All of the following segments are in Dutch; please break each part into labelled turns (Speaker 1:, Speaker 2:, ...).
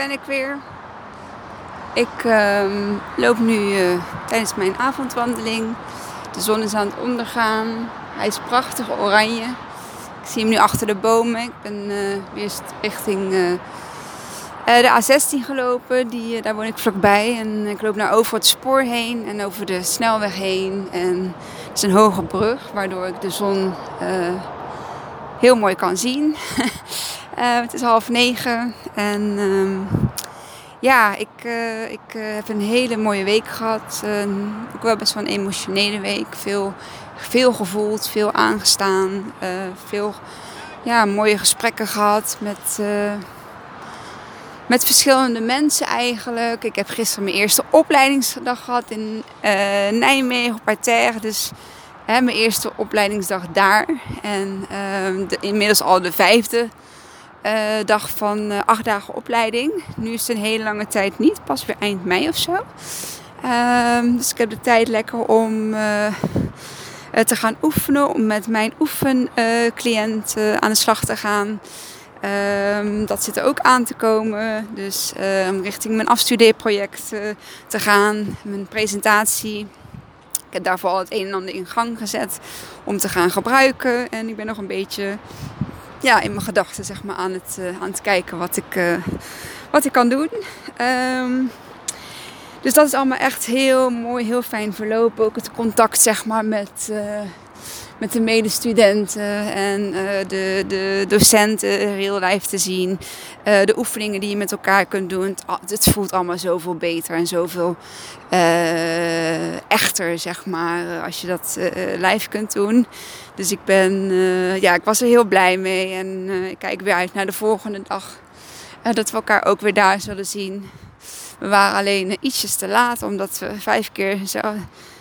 Speaker 1: ben ik weer. Ik ehm, loop nu uh, tijdens mijn avondwandeling. De zon is aan het ondergaan. Hij is prachtig oranje. Ik zie hem nu achter de bomen. Ik ben uh, weer richting uh, de A16 gelopen. Die, daar woon ik vlakbij. En ik loop naar over het spoor heen en over de snelweg heen. En het is een hoge brug, waardoor ik de zon heel mooi kan zien. het is half negen en ehm, ja, ik, uh, ik uh, heb een hele mooie week gehad. Ook wel best wel een emotionele week. Veel, veel gevoeld, veel aangestaan. veel ja, mooie gesprekken gehad met, met verschillende mensen eigenlijk. Ik heb gisteren mijn eerste opleidingsdag gehad in Nijmegen op Parterre. Dus mijn eerste opleidingsdag daar. En de, inmiddels al de vijfde uh, dag van uh, acht dagen opleiding. Nu is het een hele lange tijd niet, pas weer eind mei of zo. Uh, dus ik heb de tijd lekker om uh, te gaan oefenen, om met mijn oefencliënt aan de slag te gaan. Ehm, dat zit er ook aan te komen. Dus um, richting mijn afstudeerproject te gaan, mijn presentatie. Ik heb daarvoor al het een en ander in gang gezet om te gaan gebruiken. En ik ben nog een beetje ja, in mijn gedachten zeg maar, aan, het, uh, aan het kijken wat ik, uh, wat ik kan doen. Um, dus dat is allemaal echt heel mooi, heel fijn verlopen. Ook het contact zeg maar, met, uh, met de medestudenten en de, de docenten real life te zien. de oefeningen die je met elkaar kunt doen. Het, voelt allemaal zoveel beter en zoveel echter, zeg maar, als je dat live kunt doen. Dus ik ben, ja, ik was er heel blij mee. En ik kijk weer uit naar de volgende dag. Dat we elkaar ook weer daar zullen zien. We waren alleen ietsjes te laat, omdat we vijf keer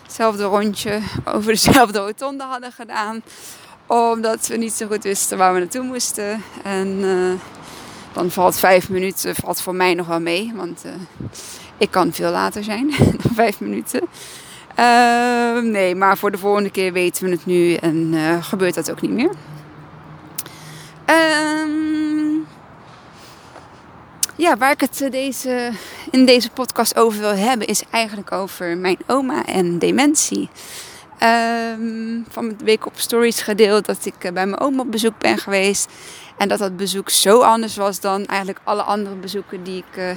Speaker 1: hetzelfde rondje over dezelfde rotonde hadden gedaan. Omdat we niet zo goed wisten waar we naartoe moesten. En dan valt vijf minuten valt voor mij nog wel mee. Want ik kan veel later zijn dan vijf minuten. Uh, nee, maar voor de volgende keer weten we het nu en uh, gebeurt dat ook niet meer. Uh, ja, waar ik het deze, in deze podcast over wil hebben, is eigenlijk over mijn oma en dementie. Um, van mijn week op stories gedeeld dat ik eh, bij mijn oma op bezoek ben geweest. En dat dat bezoek zo anders was dan eigenlijk alle andere bezoeken die ik uh,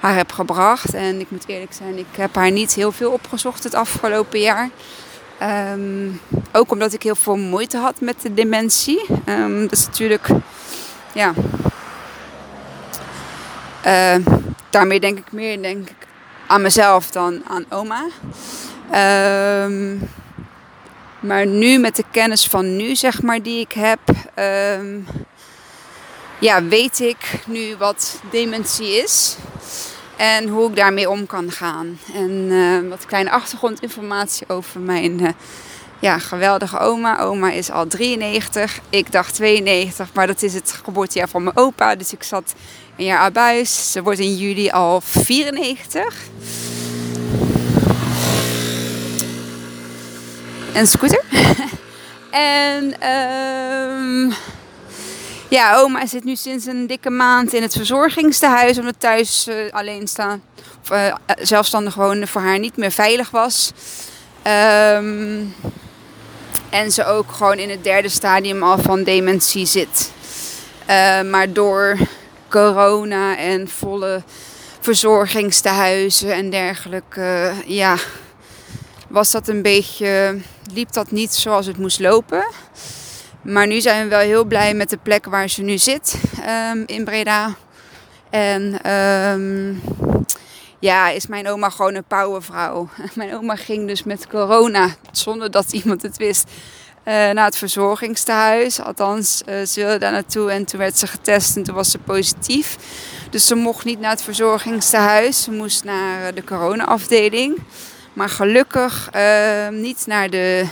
Speaker 1: haar heb gebracht. En ik moet eerlijk zijn, ik heb haar niet heel veel opgezocht het afgelopen jaar. Um, ook omdat ik heel veel moeite had met de dementie. Um, dat is natuurlijk, ja. Uh, daarmee denk ik meer denk ik, aan mezelf dan aan oma. Um, maar nu met de kennis van nu, zeg maar, die ik heb, ja, weet ik nu wat dementie is. En hoe ik daarmee om kan gaan. En uh, wat kleine achtergrondinformatie over mijn uh, ja, geweldige oma. Oma is al 93. Ik dacht 92, maar dat is het geboortejaar van mijn opa. Dus ik zat een jaar abuis. Ze wordt in juli al 94. En scooter. en... Um, ja, oma zit nu sinds een dikke maand in het verzorgingstehuis omdat thuis uh, alleen staan of uh, zelfstandig wonen voor haar niet meer veilig was. Um, en ze ook gewoon in het derde stadium al van dementie zit. Uh, maar door corona en volle verzorgingstehuizen en dergelijke, ja, was dat een beetje, liep dat niet zoals het moest lopen. Maar nu zijn we wel heel blij met de plek waar ze nu zit um, in Breda. En um, ja, is mijn oma gewoon een powervrouw. Mijn oma ging dus met corona, zonder dat iemand het wist, uh, naar het verzorgingstehuis. Althans, uh, ze wilde daar naartoe en toen werd ze getest en toen was ze positief. Dus ze mocht niet naar het verzorgingstehuis. Ze moest naar de corona-afdeling. Maar gelukkig niet naar de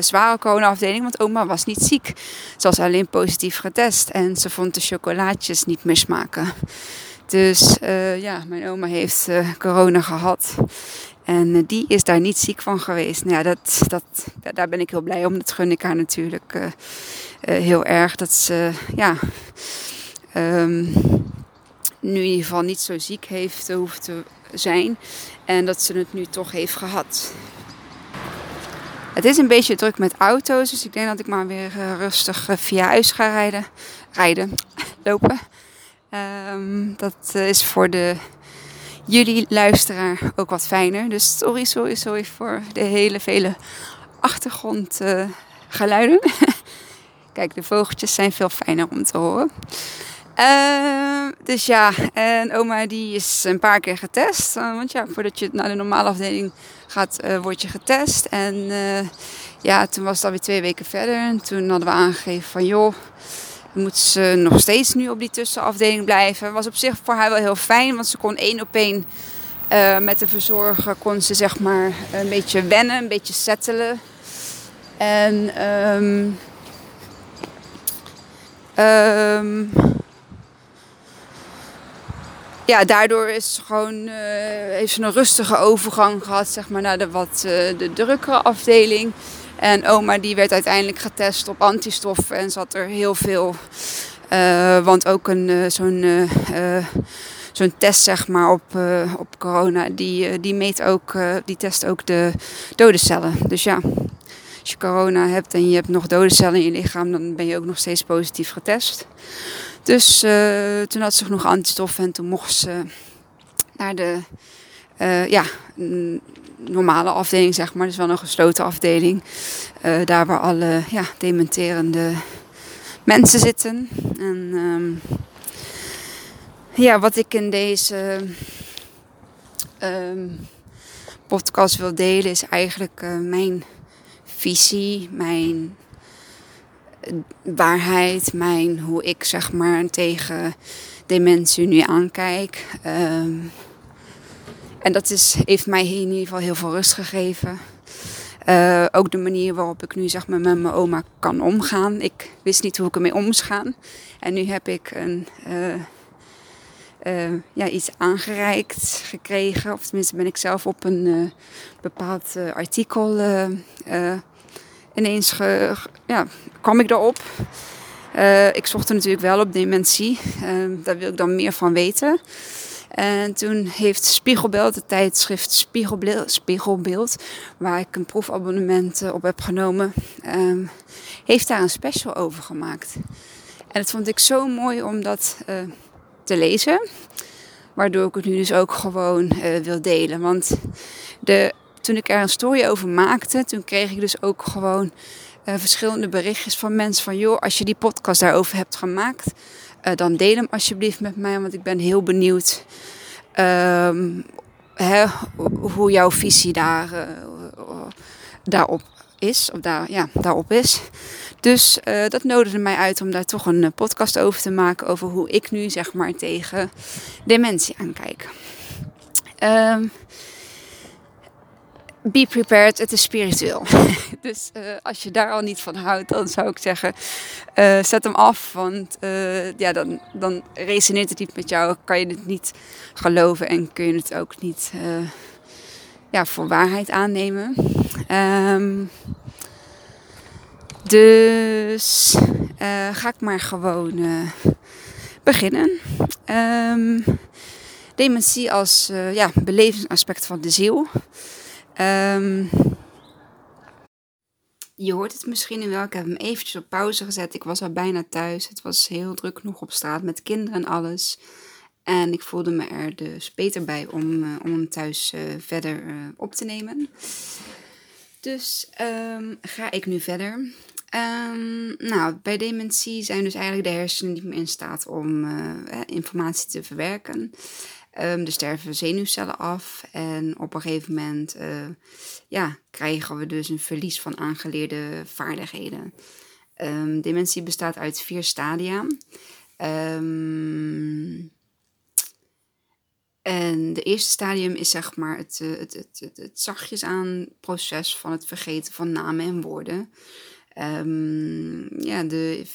Speaker 1: zware coronaafdeling, want oma was niet ziek. Ze was alleen positief getest en ze vond de chocolaatjes niet meer smaken. Dus uh, ja, mijn oma heeft corona gehad. En die is daar niet ziek van geweest. Nou dat, dat, daar ben ik heel blij om. Dat gun ik haar natuurlijk heel erg. Dat ze, ja... Um, nu in ieder geval niet zo ziek heeft hoeft te zijn. En dat ze het nu toch heeft gehad. Het is een beetje druk met auto's, dus ik denk dat ik maar weer rustig via huis ga rijden. Rijden, lopen. Um, dat uh, is voor de jullie luisteraar ook wat fijner. Dus sorry, sorry, sorry voor de hele vele achtergrondgeluiden. Kijk, de vogeltjes zijn veel fijner om te horen. Uh, dus ja, en oma die is een paar keer getest. Uh, want ja, voordat je naar de normale afdeling gaat, word je getest. En ja, toen was het alweer twee weken verder. En toen hadden we aangegeven van joh, moet ze nog steeds nu op die tussenafdeling blijven. Was op zich voor haar wel heel fijn, want ze kon één op één met de verzorger kon ze zeg maar een beetje wennen, een beetje settelen. En um, um, ja, daardoor is gewoon, uh, heeft ze een rustige overgang gehad zeg maar, naar de wat uh, de drukkere afdeling. En oma die werd uiteindelijk getest op antistoffen en zat er heel veel. Uh, want ook een, zo'n, zo'n test zeg maar, op, op corona, die, die meet ook, die test ook de dode cellen. Dus ja, als je corona hebt en je hebt nog dode cellen in je lichaam, dan ben je ook nog steeds positief getest. Dus toen had ze genoeg antistoffen en toen mocht ze naar de ja, normale afdeling, zeg maar. Dus wel een gesloten afdeling. Uh, daar waar alle ja, dementerende mensen zitten. En um, ja, wat ik in deze um, podcast wil delen is eigenlijk mijn visie, mijn waarheid, mijn, hoe ik zeg maar tegen dementie nu aankijk. Um, en dat is, heeft mij in ieder geval heel veel rust gegeven. Uh, ook de manier waarop ik nu zeg maar, met mijn oma kan omgaan. Ik wist niet hoe ik ermee om moest gaan. En nu heb ik een, uh, uh, ja, iets aangereikt gekregen. Of tenminste ben ik zelf op een bepaald artikel ineens ge, ja, kwam ik daarop. Ik zocht er natuurlijk wel op dementie. Daar wil ik dan meer van weten. En toen heeft Spiegelbeeld, het tijdschrift Spiegelbeeld, Spiegelbeeld waar ik een proefabonnement eh, op heb genomen, uh, heeft daar een special over gemaakt. En dat vond ik zo mooi om dat te lezen. Waardoor ik het nu dus ook gewoon wil delen. Want de toen ik er een story over maakte, toen kreeg ik dus ook gewoon verschillende berichtjes van mensen van joh, als je die podcast daarover hebt gemaakt, uh, dan deel hem alsjeblieft met mij, want ik ben heel benieuwd um, hè, hoe jouw visie daar, uh, daarop is, of daar, ja, daarop is. Dus dat nodigde mij uit om daar toch een podcast over te maken over hoe ik nu zeg maar tegen dementie aankijk. Um, be prepared, het is spiritueel. dus uh, als je daar al niet van houdt, dan zou ik zeggen, uh, zet hem af. Want uh, ja, dan, dan resoneert het niet met jou, kan je het niet geloven en kun je het ook niet ja, voor waarheid aannemen. Um, dus ga ik maar gewoon beginnen. Um, dementie als ja, belevingsaspect van de ziel. Um, je hoort het misschien wel. Ik heb hem eventjes op pauze gezet. Ik was al bijna thuis. Het was heel druk nog op straat met kinderen en alles. En ik voelde me er dus beter bij om, uh, om hem thuis uh, verder uh, op te nemen. Dus um, ga ik nu verder. Um, nou, bij dementie zijn dus eigenlijk de hersenen niet meer in staat om informatie te verwerken. Um, er sterven zenuwcellen af en op een gegeven moment uh, ja, krijgen we dus een verlies van aangeleerde vaardigheden. Um, dementie bestaat uit vier stadia. Um, en de eerste stadium is zeg maar het, eh, het, het, het, het zachtjes aan proces van het vergeten van namen en woorden. ja, de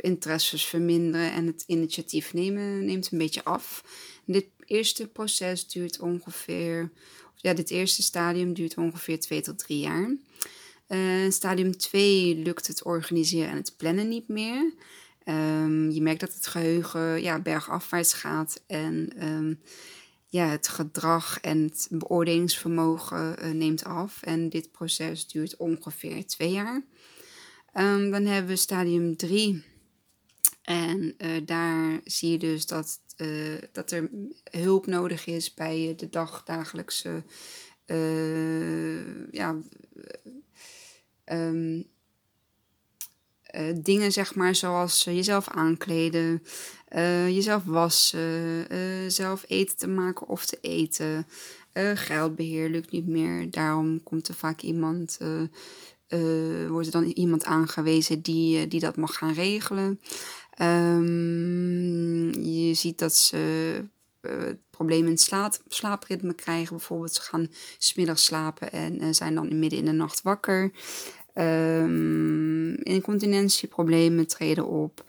Speaker 1: interesses verminderen en het initiatief nemen neemt een beetje af. Dit eerste proces duurt ongeveer, ja, dit eerste stadium duurt ongeveer 2 tot 3 jaar. Uh, stadium 2 lukt het organiseren en het plannen niet meer. Ehm, je merkt dat het geheugen ja, bergafwaarts gaat en ehm, ja, het gedrag en het beoordelingsvermogen uh, neemt af. En dit proces duurt ongeveer twee jaar. Um, dan hebben we stadium 3. En uh, daar zie je dus dat, uh, dat er hulp nodig is bij de dagdagelijkse ja, um, uh, dingen, zeg maar, zoals jezelf aankleden, uh, jezelf wassen, uh, zelf eten te maken of te eten. geldbeheer lukt niet meer, daarom komt er vaak iemand, wordt er dan iemand aangewezen die, die dat mag gaan regelen. Um, je ziet dat ze problemen in het slaap, slaapritme krijgen. Bijvoorbeeld, ze gaan smiddags slapen en zijn dan midden in de nacht wakker. Um, incontinentieproblemen treden op.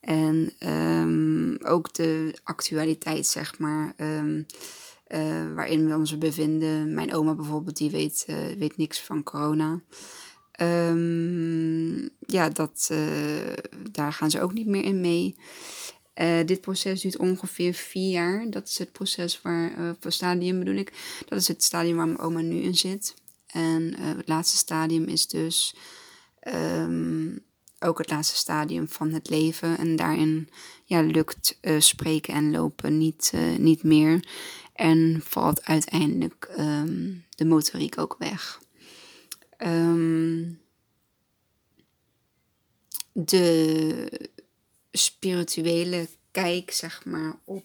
Speaker 1: En um, ook de actualiteit, zeg maar, uh, waarin we ons bevinden. Mijn oma bijvoorbeeld, die weet, weet niks van corona. Ja, dat, uh, daar gaan ze ook niet meer in mee. dit proces duurt ongeveer vier jaar. Dat is het proces waar, voor stadium bedoel ik. Dat is het stadium waar mijn oma nu in zit. En uh, het laatste stadium is dus um, ook het laatste stadium van het leven. En daarin ja, lukt uh, spreken en lopen niet, uh, niet meer. En valt uiteindelijk um, de motoriek ook weg. Um, de spirituele kijk, zeg maar, op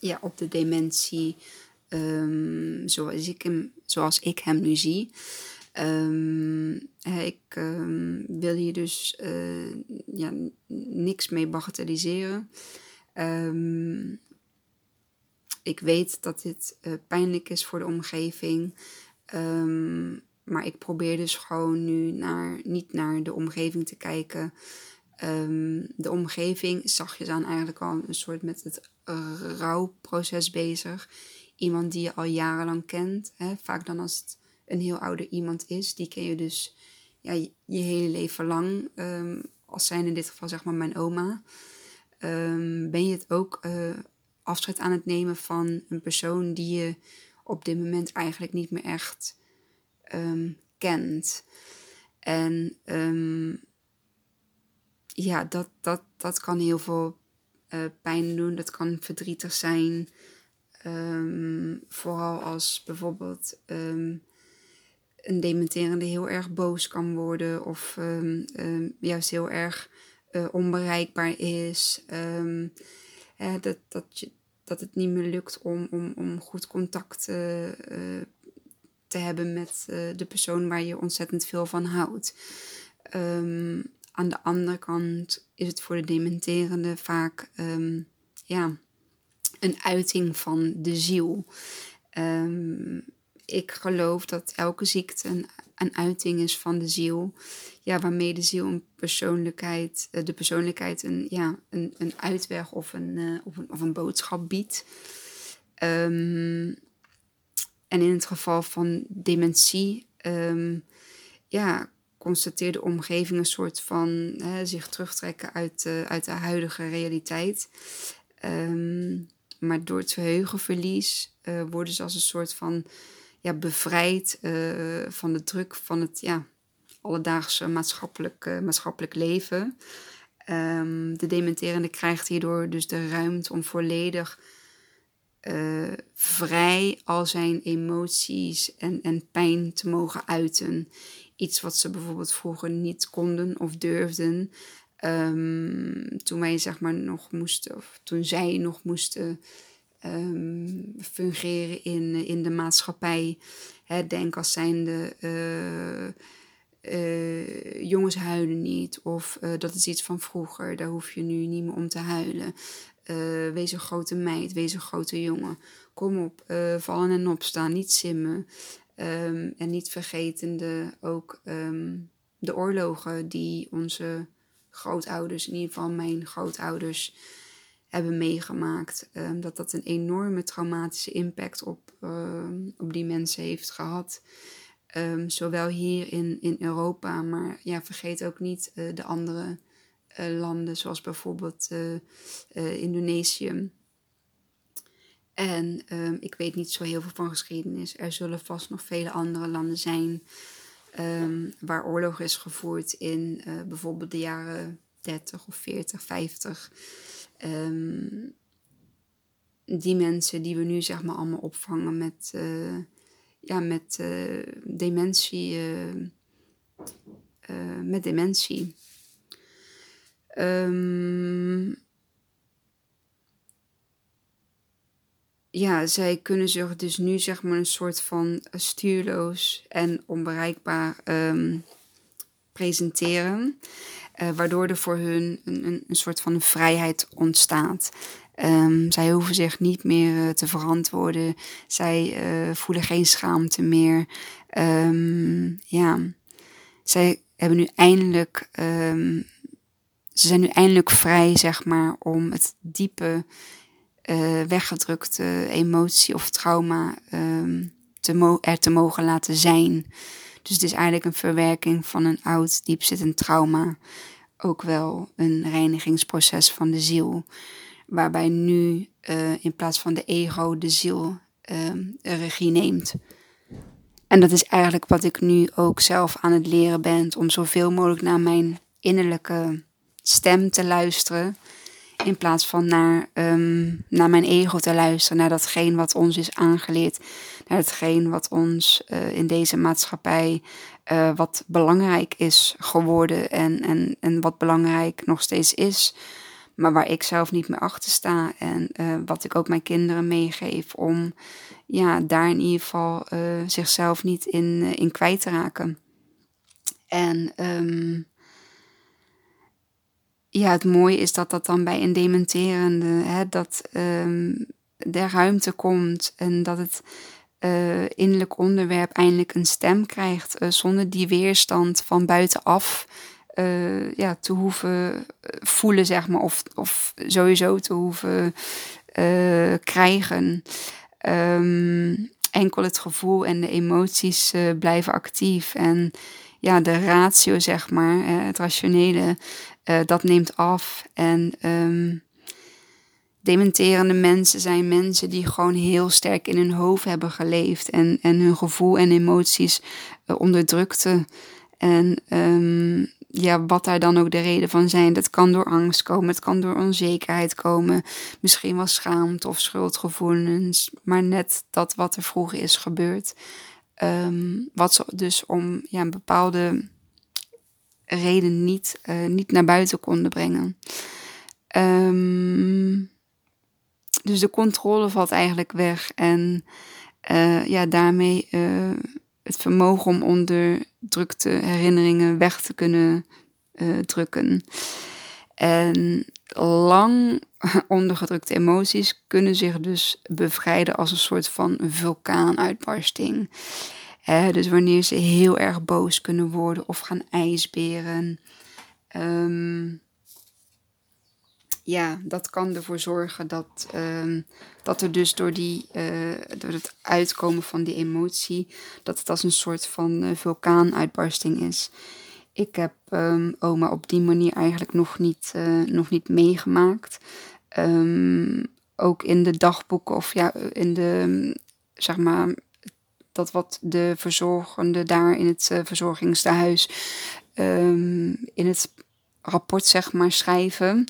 Speaker 1: ja, op de dementie um, zoals, ik hem, zoals ik hem nu zie. Um, ik um, wil hier dus uh, ja, niks mee bagatelliseren. Ik weet dat dit uh, pijnlijk is voor de omgeving. maar ik probeer dus gewoon nu naar, niet naar de omgeving te kijken. de omgeving zag je dan eigenlijk al een soort met het rouwproces bezig. Iemand die je al jarenlang kent. Hè? Vaak dan als het een heel oude iemand is. Die ken je dus ja, je, hele leven lang. Um, als zijn in dit geval zeg maar mijn oma. Ben je het ook uh, afscheid aan het nemen van een persoon die je op dit moment eigenlijk niet meer echt um, kent. En ja, dat, dat, dat kan heel veel uh, pijn doen. Dat kan verdrietig zijn. Um, vooral als bijvoorbeeld een dementerende heel erg boos kan worden of juist heel erg uh, onbereikbaar is. Hè, dat, dat, je, dat het niet meer lukt om, om, om goed contact uh, te hebben met de persoon waar je ontzettend veel van houdt. aan de andere kant is het voor de dementerende vaak ja, een uiting van de ziel. Um, ik geloof dat elke ziekte een, een, uiting is van de ziel. Ja, waarmee de ziel een persoonlijkheid, eh, de persoonlijkheid een, ja, een, een uitweg of een, uh, of, een, of een boodschap biedt. Um, en in het geval van dementie, um, ja, constateert de omgeving een soort van hè, zich terugtrekken uit, uh, uit de huidige realiteit. Um, maar door het geheugenverlies uh, worden ze als een soort van ja, bevrijd uh, van de druk van het ja, alledaagse maatschappelijk, uh, maatschappelijk leven. Um, de dementerende krijgt hierdoor dus de ruimte om volledig vrij al zijn emoties en, en pijn te mogen uiten. Iets wat ze bijvoorbeeld vroeger niet konden of durfden. Um, toen wij zeg maar nog moesten, of toen zij nog moesten um, fungeren in, in de maatschappij. Hè, denk als zijnde uh, jongens huilen niet. Of uh, dat is iets van vroeger, daar hoef je nu niet meer om te huilen. wees een grote meid, wees een grote jongen. Kom op, vallen en opstaan, niet simmen. Um, en niet vergetende ook um, de oorlogen die onze grootouders, in ieder geval mijn grootouders, hebben meegemaakt. Um, dat dat een enorme traumatische impact op, uh, op die mensen heeft gehad. Ehm, zowel hier in, in Europa, maar ja, vergeet ook niet de andere landen, zoals bijvoorbeeld Indonesië. En ehm, ik weet niet zo heel veel van geschiedenis. Er zullen vast nog vele andere landen zijn waar oorlog is gevoerd in uh, bijvoorbeeld de jaren 30 of 40, 50. Um, die mensen die we nu zeg maar allemaal opvangen met, uh, ja, met uh, dementie. met dementie. Um, ja, zij kunnen zich dus nu zeg maar een soort van stuurloos en onbereikbaar um, presenteren. Uh, waardoor er voor hun een, een, een, soort van vrijheid ontstaat. Um, zij hoeven zich niet meer uh, te verantwoorden. Zij uh, voelen geen schaamte meer. Um, ja, zij hebben nu eindelijk. ze zijn nu eindelijk vrij, zeg maar, om het diepe weggedrukte emotie of trauma um, te er te mogen laten zijn. Dus het is eigenlijk een verwerking van een oud, diepzittend trauma. Ook wel een reinigingsproces van de ziel. Waarbij nu uh, in plaats van de ego de ziel uh, regie neemt. En dat is eigenlijk wat ik nu ook zelf aan het leren ben. Om zoveel mogelijk naar mijn innerlijke stem te luisteren in plaats van naar, um, naar mijn ego te luisteren, naar datgene wat ons is aangeleerd, naar hetgeen wat ons uh, in deze maatschappij uh, wat belangrijk is geworden en, en, en wat belangrijk nog steeds is, maar waar ik zelf niet meer achter sta en uh, wat ik ook mijn kinderen meegeef om ja, daar in ieder geval zichzelf niet in, in kwijt te raken. En um, ja, het mooie is dat dat dan bij een dementerende, hè, dat um, er ruimte komt en dat het uh, innerlijk onderwerp eindelijk een stem krijgt, uh, zonder die weerstand van buitenaf uh, ja, te hoeven voelen, zeg maar, of, of sowieso te hoeven krijgen. Um, enkel het gevoel en de emoties blijven actief en ja, de ratio, zeg maar, het rationele, dat neemt af. En um, dementerende mensen zijn mensen die gewoon heel sterk in hun hoofd hebben geleefd en, en hun gevoel en emoties uh, onderdrukten. En um, ja, wat daar dan ook de reden van zijn. Dat kan door angst komen, het kan door onzekerheid komen, misschien wel schaamte of schuldgevoelens, maar net dat wat er vroeger is gebeurd. Um, wat ze dus om ja, een bepaalde reden niet, uh, niet naar buiten konden brengen. Um, dus de controle valt eigenlijk weg. En uh, ja, daarmee uh, het vermogen om onderdrukte herinneringen weg te kunnen drukken. En lang ondergedrukte emoties kunnen zich dus bevrijden als een soort van vulkaanuitbarsting dus wanneer ze heel erg boos kunnen worden of gaan ijsberen. Um, ja, dat kan ervoor zorgen dat, um, dat er dus door, die, uh, door het uitkomen van die emotie, dat het als een soort van uh, vulkaanuitbarsting is. Ik heb um, oma op die manier eigenlijk nog niet, uh, nog niet meegemaakt. Um, ook in de dagboeken of ja, in de, zeg maar, dat wat de verzorgende daar in het verzorgingstehuis in het rapport zeg maar schrijven,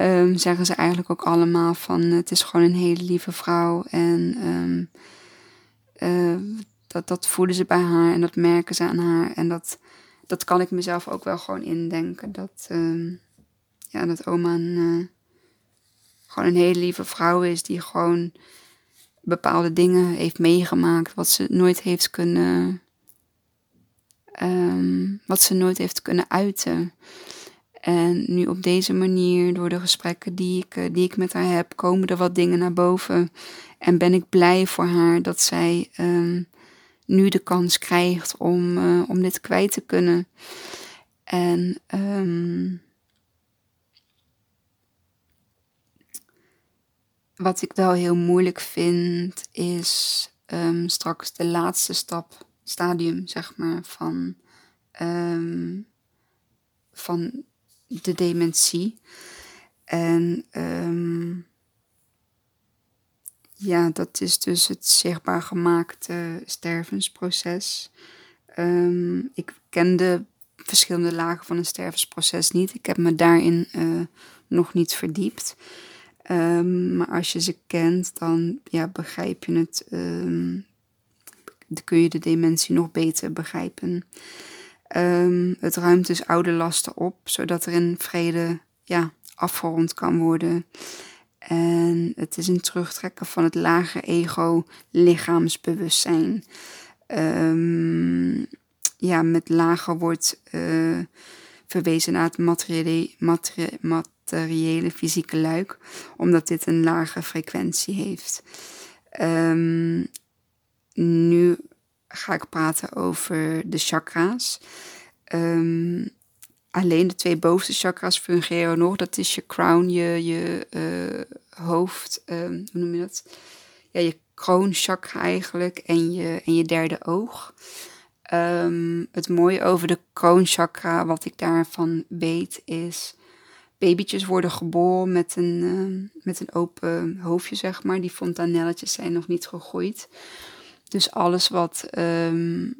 Speaker 1: um, zeggen ze eigenlijk ook allemaal van het is gewoon een hele lieve vrouw en um, uh, dat, dat voelen ze bij haar en dat merken ze aan haar en dat, dat kan ik mezelf ook wel gewoon indenken dat, ja, dat oma een, uh, gewoon een hele lieve vrouw is die gewoon bepaalde dingen heeft meegemaakt wat ze nooit heeft kunnen. Wat ze nooit heeft kunnen uiten. En nu op deze manier, door de gesprekken die ik, eh, die ik met haar heb, komen er wat dingen naar boven. En ben ik blij voor haar dat zij um, nu de kans krijgt om, uh, om dit kwijt te kunnen. En um, Wat ik wel heel moeilijk vind, is um, straks de laatste stap stadium, zeg maar, van, ehm, van de dementie. En ehm, ja, dat is dus het zichtbaar gemaakte stervensproces. Um, ik kende verschillende lagen van een stervensproces niet. Ik heb me daarin uh, nog niet verdiept. Um, maar als je ze kent, dan ja, begrijp je het. Dan kun je de dementie nog beter begrijpen. Het ruimt dus oude lasten op, zodat er in vrede ja, afgerond kan worden. En het is een terugtrekken van het lage ego-lichaamsbewustzijn. Um, ja, met lager wordt uh, verwezen naar het materiële, materiële, fysieke luik, omdat dit een lage frequentie heeft. Um, nu ga ik praten over de chakra's. Um, alleen de twee bovenste chakras fungeren nog. Dat is je crown, je, je uh, hoofd, um, hoe noem je dat? Ja, je kroonchakra eigenlijk en je, en je derde oog. Um, het mooie over de kroonchakra, wat ik daarvan weet, is... Babytjes worden geboren met een, met een open hoofdje, zeg maar. Die fontanelletjes zijn nog niet gegroeid. Dus alles wat um,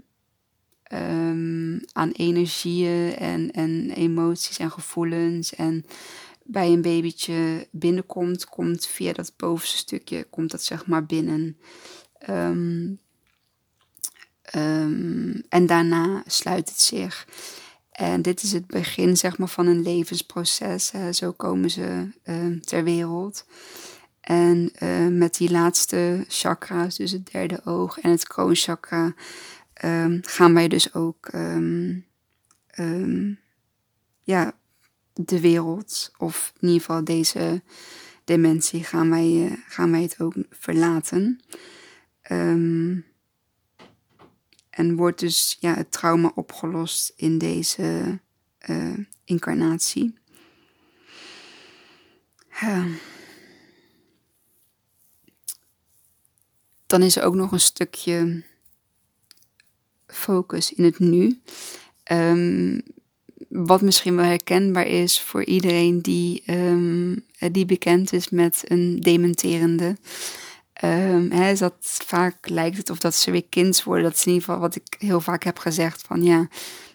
Speaker 1: um, aan energieën en, en emoties en gevoelens en bij een babytje binnenkomt, komt via dat bovenste stukje, komt dat zeg maar binnen. Um, en daarna sluit het zich. En dit is het begin zeg maar, van een levensproces. Zo komen ze ter wereld. En uh, met die laatste chakra's, dus het derde oog en het kroonchakra, um, gaan wij dus ook um, um, ja, de wereld, of in ieder geval deze dimensie, gaan wij, uh, gaan wij het ook verlaten. en wordt dus ja, het trauma opgelost in deze uh, incarnatie. Dan is er ook nog een stukje focus in het nu. Um, wat misschien wel herkenbaar is voor iedereen die, um, die bekend is met een dementerende. Um, is dat vaak lijkt het of dat ze weer kind worden. Dat is in ieder geval wat ik heel vaak heb gezegd. Van ja,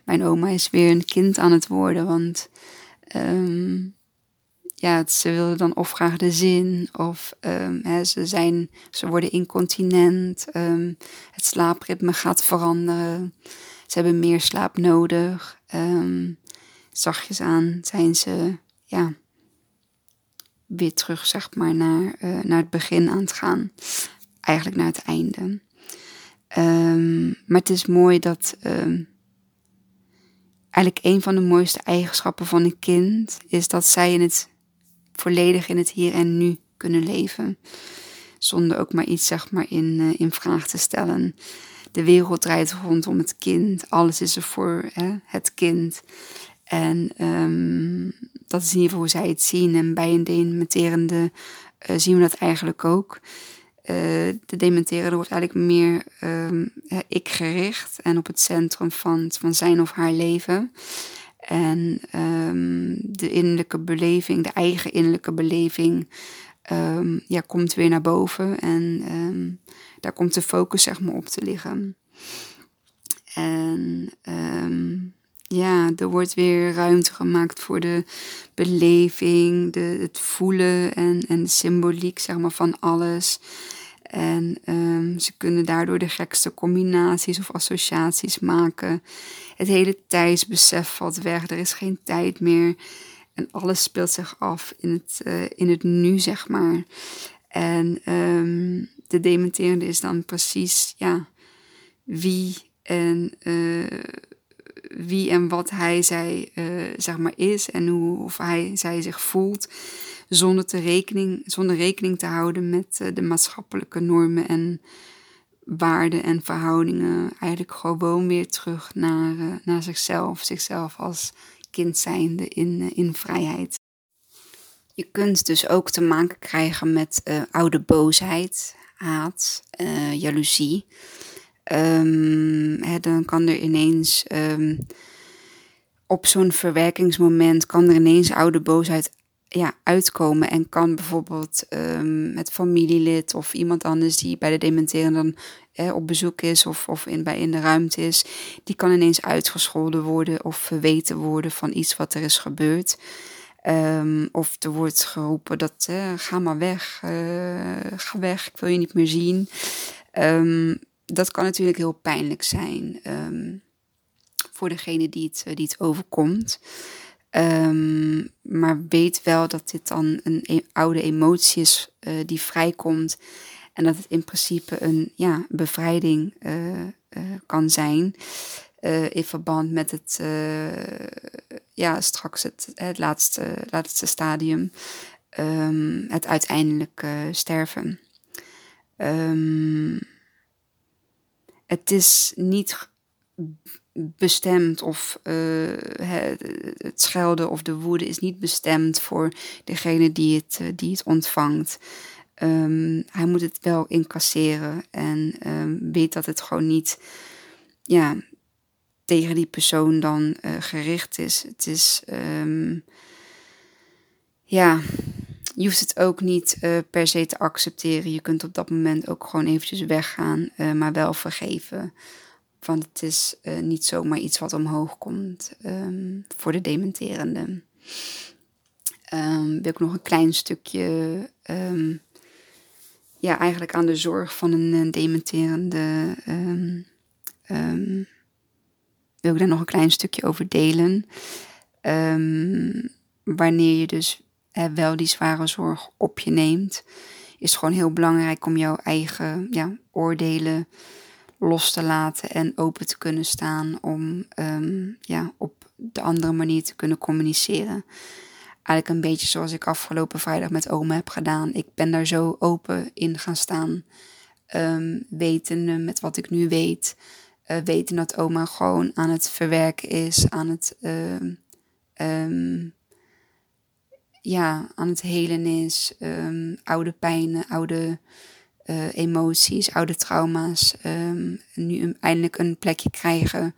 Speaker 1: mijn oma is weer een kind aan het worden. Want ja, ze willen dan of graag de zin, of um, hè, ze, zijn, ze worden incontinent, um, het slaapritme gaat veranderen, ze hebben meer slaap nodig. Um, zachtjes aan zijn ze ja, weer terug zeg maar, naar, uh, naar het begin aan het gaan, eigenlijk naar het einde. maar het is mooi dat eigenlijk een van de mooiste eigenschappen van een kind is dat zij in het volledig in het hier en nu kunnen leven. Zonder ook maar iets zeg maar, in, uh, in vraag te stellen. De wereld draait rondom het kind. Alles is er voor hè, het kind. En um, dat is in ieder geval hoe zij het zien. En bij een dementerende uh, zien we dat eigenlijk ook. Uh, de dementerende wordt eigenlijk meer um, ik gericht en op het centrum van, van zijn of haar leven. En um, de innerlijke beleving, de eigen innerlijke beleving, um, ja, komt weer naar boven. En um, daar komt de focus zeg maar op te liggen. En ja, er wordt weer ruimte gemaakt voor de beleving, de, het voelen en, en de symboliek zeg maar, van alles. En um, ze kunnen daardoor de gekste combinaties of associaties maken. Het hele tijdsbesef valt weg, er is geen tijd meer. En alles speelt zich af in het, uh, in het nu, zeg maar. En um, de dementerende is dan precies, ja, wie en, uh, wie en wat hij, zij, uh, zeg maar, is en hoe of hij, zij zich voelt zonder, te rekening, zonder rekening te houden met uh, de maatschappelijke normen en waarden en verhoudingen. Eigenlijk gewoon weer terug naar, uh, naar zichzelf, zichzelf als kind zijnde in, uh, in vrijheid. Je kunt dus ook te maken krijgen met oude boosheid, haat, jaloezie. Um, hè, dan kan er ineens um, op zo'n verwerkingsmoment kan er ineens oude boosheid ja, uitkomen. En kan bijvoorbeeld um, het familielid of iemand anders die bij de dementeren dan op bezoek is of, of in, bij in de ruimte is, die kan ineens uitgescholden worden of verweten worden van iets wat er is gebeurd. Um, of er wordt geroepen dat uh, ga maar weg, uh, ga weg, ik wil je niet meer zien. Um, dat kan natuurlijk heel pijnlijk zijn voor degene die het, die het overkomt. Maar weet wel dat dit dan een e oude emotie is uh, die vrijkomt. En dat het in principe een ja, bevrijding kan zijn. In verband met het, ja, straks het, laatste, laatste stadium, um, het uiteindelijk sterven. Um, het is niet bestemd of het, het schelden of de woede is niet bestemd voor degene die het, die het ontvangt. Um, hij moet het wel incasseren en weet dat het gewoon niet ja, tegen die persoon dan uh, gericht is. Het is, um, ja, je hoeft het ook niet per se te accepteren. Je kunt op dat moment ook gewoon eventjes weggaan, maar wel vergeven. Want het is niet zomaar iets wat omhoog komt um, voor de dementerende. Um, wil ik nog een klein stukje, ja, eigenlijk aan de zorg van een dementerende wil ik daar nog een klein stukje over delen. Wanneer je dus wel die zware zorg op je neemt, is het gewoon heel belangrijk om jouw eigen ja, oordelen los te laten en open te kunnen staan om um, ja, op de andere manier te kunnen communiceren. Eigenlijk een beetje zoals ik afgelopen vrijdag met oma heb gedaan. Ik ben daar zo open in gaan staan, um, wetende met wat ik nu weet uh, weten dat oma gewoon aan het verwerken is, aan het, um, ja, aan het helen is. Oude pijnen, oude uh, emoties, oude trauma's. Um, nu eindelijk een plekje krijgen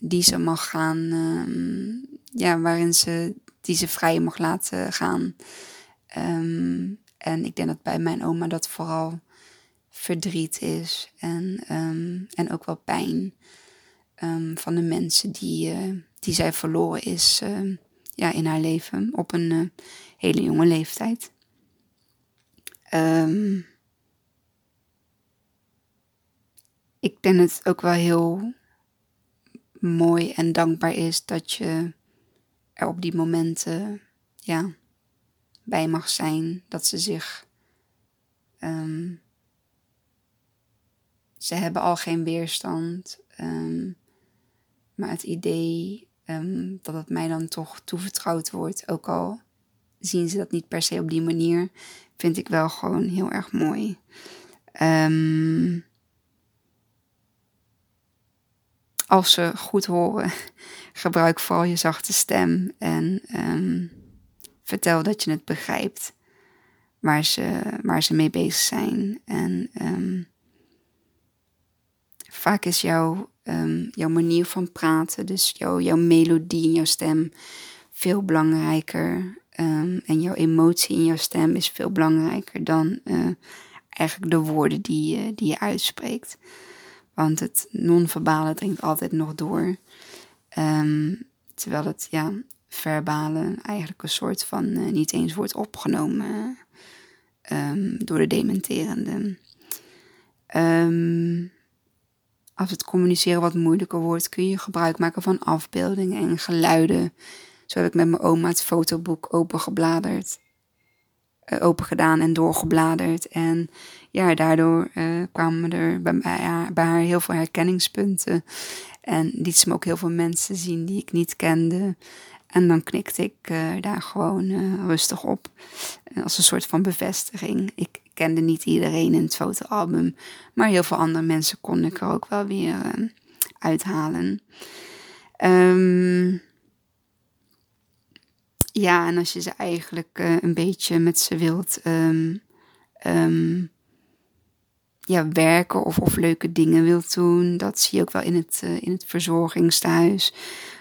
Speaker 1: die ze mag gaan, ja, waarin ze, die ze vrij mag laten gaan. en ik denk dat bij mijn oma dat vooral verdriet is en, en ook wel pijn van de mensen die, uh, die zij verloren is ja, in haar leven op een uh, hele jonge leeftijd. Ik denk het ook wel heel mooi en dankbaar is dat je er op die momenten ja, bij mag zijn. Dat ze zich um, ze hebben al geen weerstand. Um, maar het idee um, dat het mij dan toch toevertrouwd wordt, ook al zien ze dat niet per se op die manier, vind ik wel gewoon heel erg mooi. Um, als ze goed horen, gebruik vooral je zachte stem en vertel dat je het begrijpt waar ze, waar ze mee bezig zijn. En vaak is jouw, um, jouw manier van praten, dus jouw, jouw melodie in jouw stem, veel belangrijker. En jouw emotie in jouw stem is veel belangrijker dan uh, eigenlijk de woorden die, die je uitspreekt. Want het non-verbale dringt altijd nog door. Um, terwijl het ja, verbale eigenlijk een soort van uh, niet eens wordt opgenomen um, door de dementerende. Um, als het communiceren wat moeilijker wordt, kun je gebruik maken van afbeeldingen en geluiden. Zo heb ik met mijn oma het fotoboek opengebladerd. Uh, open gedaan en doorgebladerd. En ja, daardoor uh, kwamen er bij, ja, bij haar heel veel herkenningspunten. En liet ze me ook heel veel mensen zien die ik niet kende. En dan knikte ik uh, daar gewoon rustig op. als een soort van bevestiging. Ik, kende niet iedereen in het fotoalbum, maar heel veel andere mensen kon ik er ook wel weer uithalen. Um, ja, en als je ze eigenlijk een beetje met ze wilt um, ja, werken of, of leuke dingen wilt doen. Dat zie je ook wel in het, uh, in het verzorgingstehuis.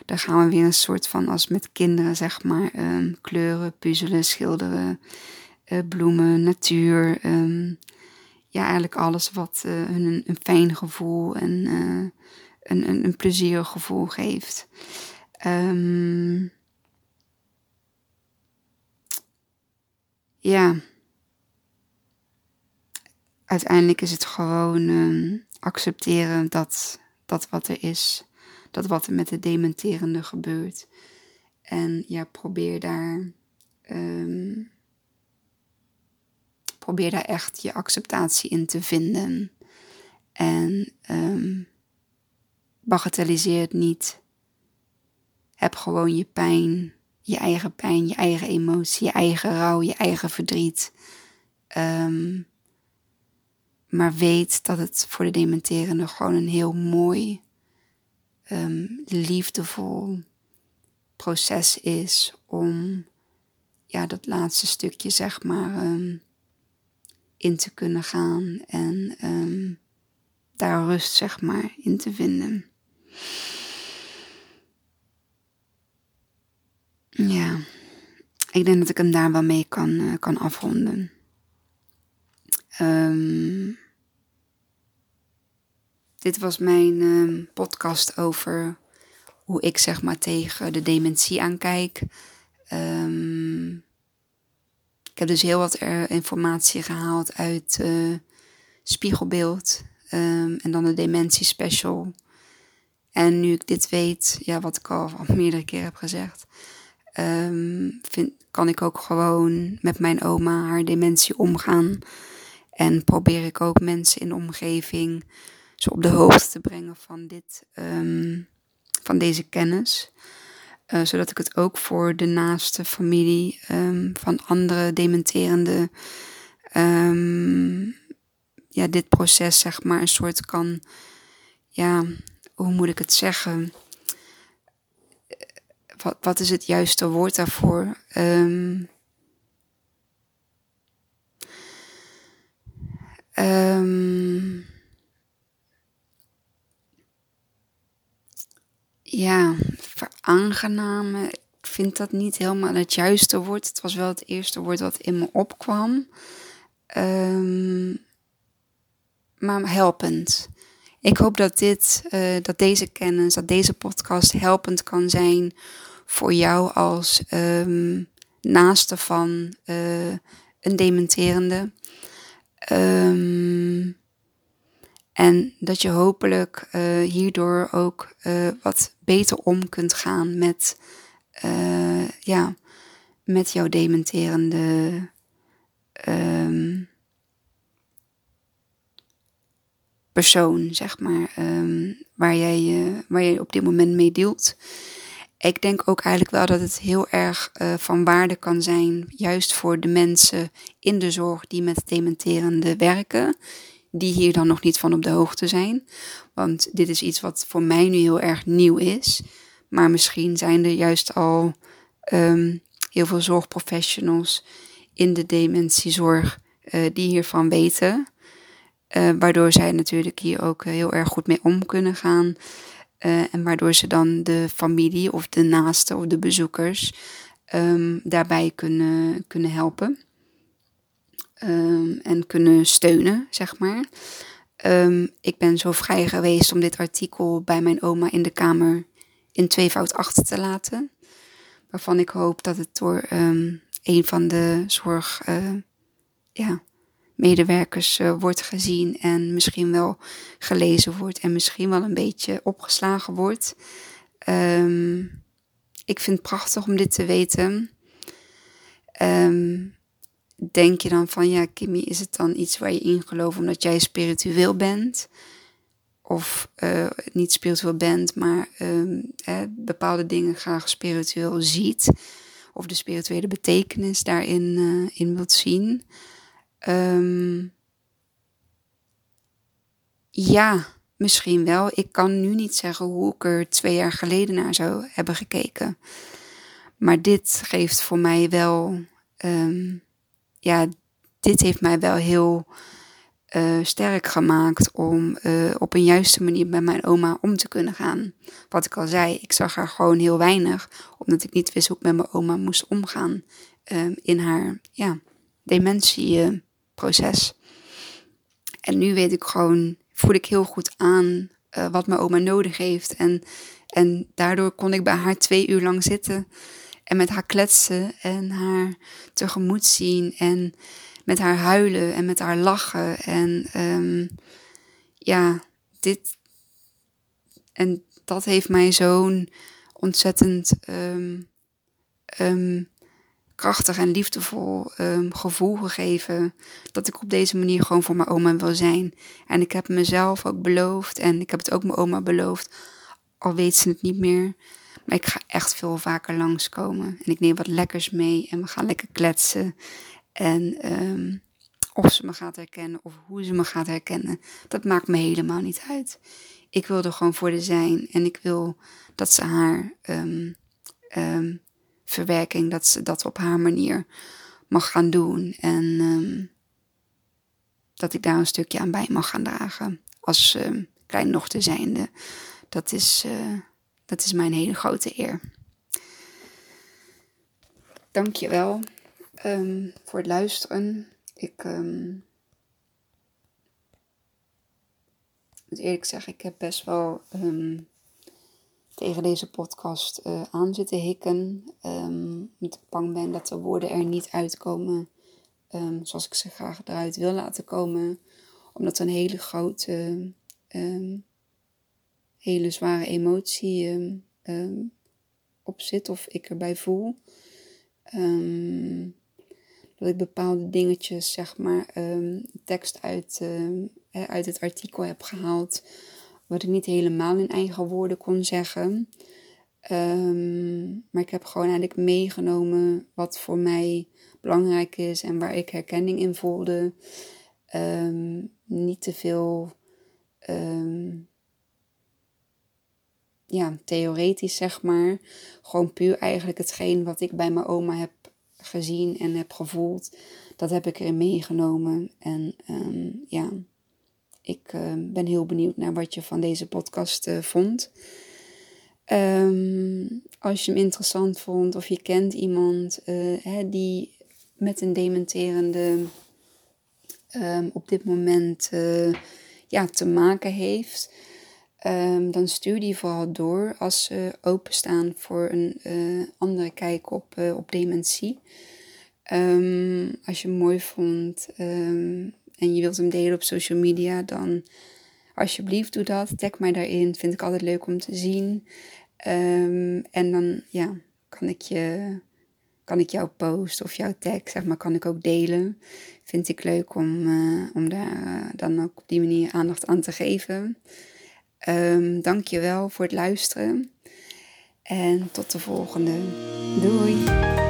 Speaker 1: Daar gaan we weer een soort van, als met kinderen zeg maar, um, kleuren, puzzelen, schilderen, uh, bloemen, natuur. Um, ja, eigenlijk alles wat uh, hun een, fijn gevoel en een, een, een plezierig gevoel geeft. Um, ja uiteindelijk is het gewoon uh, accepteren dat, dat wat er is, dat wat er met de dementerende gebeurt. En ja, probeer daar, um, probeer daar echt je acceptatie in te vinden. En um, bagatelliseer het niet. Heb gewoon je pijn, je eigen pijn, je eigen emotie, je eigen rouw, je eigen verdriet. Maar weet dat het voor de dementerende gewoon een heel mooi, um, liefdevol proces is om ja, dat laatste stukje, zeg maar, um, in te kunnen gaan en um, daar rust, zeg maar, in te vinden. Ja, ik denk dat ik hem daar wel mee kan, uh, kan afronden. Um, dit was mijn uh, podcast over hoe ik zeg maar tegen de dementie aankijk. Um, ik heb dus heel wat er informatie gehaald uit uh, Spiegelbeeld en dan de dementie special. En nu ik dit weet, ja, wat ik al, meerdere keer heb gezegd, vind, kan ik ook gewoon met mijn oma haar dementie omgaan. En probeer ik ook mensen in de omgeving zo op de hoogte te brengen van, dit, um, van deze kennis. Uh, zodat ik het ook voor de naaste familie um, van andere dementerende, um, ja, dit proces zeg maar een soort kan, ja, hoe moet ik het zeggen? Wat, wat is het juiste woord daarvoor? Um, um, ja, veraangenamen. Ik vind dat niet helemaal het juiste woord. Het was wel het eerste woord wat in me opkwam. Um, maar helpend. Ik hoop dat, dit, uh, dat deze kennis, dat deze podcast helpend kan zijn voor jou als um, naaste van uh, een dementerende. Um, en dat je hopelijk uh, hierdoor ook uh, wat beter om kunt gaan met, uh, ja, met jouw dementerende um, persoon, zeg maar, um, waar, jij, waar jij op dit moment mee deelt. Ik denk ook eigenlijk wel dat het heel erg van waarde kan zijn, juist voor de mensen in de zorg die met dementerende werken die hier dan nog niet van op de hoogte zijn. Want dit is iets wat voor mij nu heel erg nieuw is. Maar misschien zijn er juist al um, heel veel zorgprofessionals in de dementiezorg uh, die hiervan weten. Uh, waardoor zij natuurlijk hier ook heel erg goed mee om kunnen gaan. Uh, en waardoor ze dan de familie of de naasten of de bezoekers um, daarbij kunnen, kunnen helpen. Um, en kunnen steunen, zeg maar. Um, ik ben zo vrij geweest om dit artikel bij mijn oma in de kamer in tweevoud achter te laten. Waarvan ik hoop dat het door een van de zorg, uh, ja, medewerkers uh, wordt gezien en misschien wel gelezen wordt en misschien wel een beetje opgeslagen wordt. ik vind het prachtig om dit te weten. Um, denk je dan van, ja, Kimmy, is het dan iets waar je in gelooft omdat jij spiritueel bent? Of uh, niet spiritueel bent, maar uh, bepaalde dingen graag spiritueel ziet. Of de spirituele betekenis daarin uh, in wilt zien. Um, ja, misschien wel. Ik kan nu niet zeggen hoe ik er twee jaar geleden naar zou hebben gekeken. Maar dit geeft voor mij wel um, ja, dit heeft mij wel heel uh, sterk gemaakt om uh, op een juiste manier met mijn oma om te kunnen gaan. Wat ik al zei, ik zag haar gewoon heel weinig, omdat ik niet wist hoe ik met mijn oma moest omgaan uh, in haar ja, dementieproces. En nu weet ik gewoon, voel ik heel goed aan wat mijn oma nodig heeft. En, en daardoor kon ik bij haar twee uur lang zitten en met haar kletsen en haar tegemoet zien en met haar huilen en met haar lachen. En um, ja, dit. En dat heeft mij zo'n ontzettend um, um, krachtig en liefdevol gevoel gegeven. Dat ik op deze manier gewoon voor mijn oma wil zijn. En ik heb mezelf ook beloofd. En ik heb het ook mijn oma beloofd. Al weet ze het niet meer. Maar ik ga echt veel vaker langskomen. En ik neem wat lekkers mee. En we gaan lekker kletsen. En um, of ze me gaat herkennen of hoe ze me gaat herkennen, dat maakt me helemaal niet uit. Ik wil er gewoon voor de zijn en ik wil dat ze haar um, verwerking, dat ze dat op haar manier mag gaan doen. En um, dat ik daar een stukje aan bij mag gaan dragen. Als um, kleindochter zijnde. Dat is, uh, dat is mijn hele grote eer. Dank je wel um, voor het luisteren. Ik moet eerlijk zeggen, ik heb best wel tegen deze podcast uh, aan zitten hikken. Um, omdat ik bang ben dat de woorden er niet uitkomen zoals ik ze graag eruit wil laten komen. Omdat een hele grote, hele zware emotie op zit of ik erbij voel. Dat ik bepaalde dingetjes, zeg maar, tekst uit, um, uit het artikel heb gehaald. Wat ik niet helemaal in eigen woorden kon zeggen. Um, maar ik heb gewoon eigenlijk meegenomen wat voor mij belangrijk is en waar ik herkenning in voelde. niet te veel ja, theoretisch, zeg maar. Gewoon puur eigenlijk hetgeen wat ik bij mijn oma heb gezien en heb gevoeld, dat heb ik erin meegenomen. En ja, ik uh, ben heel benieuwd naar wat je van deze podcast uh, vond. Um, als je hem interessant vond of je kent iemand uh, hè, die met een dementerende um, op dit moment ja, te maken heeft. Um, dan stuur die vooral door als ze openstaan voor een andere kijk op, op dementie. Als je hem mooi vond en je wilt hem delen op social media, dan alsjeblieft doe dat. Tag mij daarin, vind ik altijd leuk om te zien. en dan ja, kan ik je kan ik jouw post of jouw tag, zeg maar, kan ik ook delen. Vind ik leuk om, uh, om daar dan ook op die manier aandacht aan te geven. Um, Dank je wel voor het luisteren. En tot de volgende. Doei!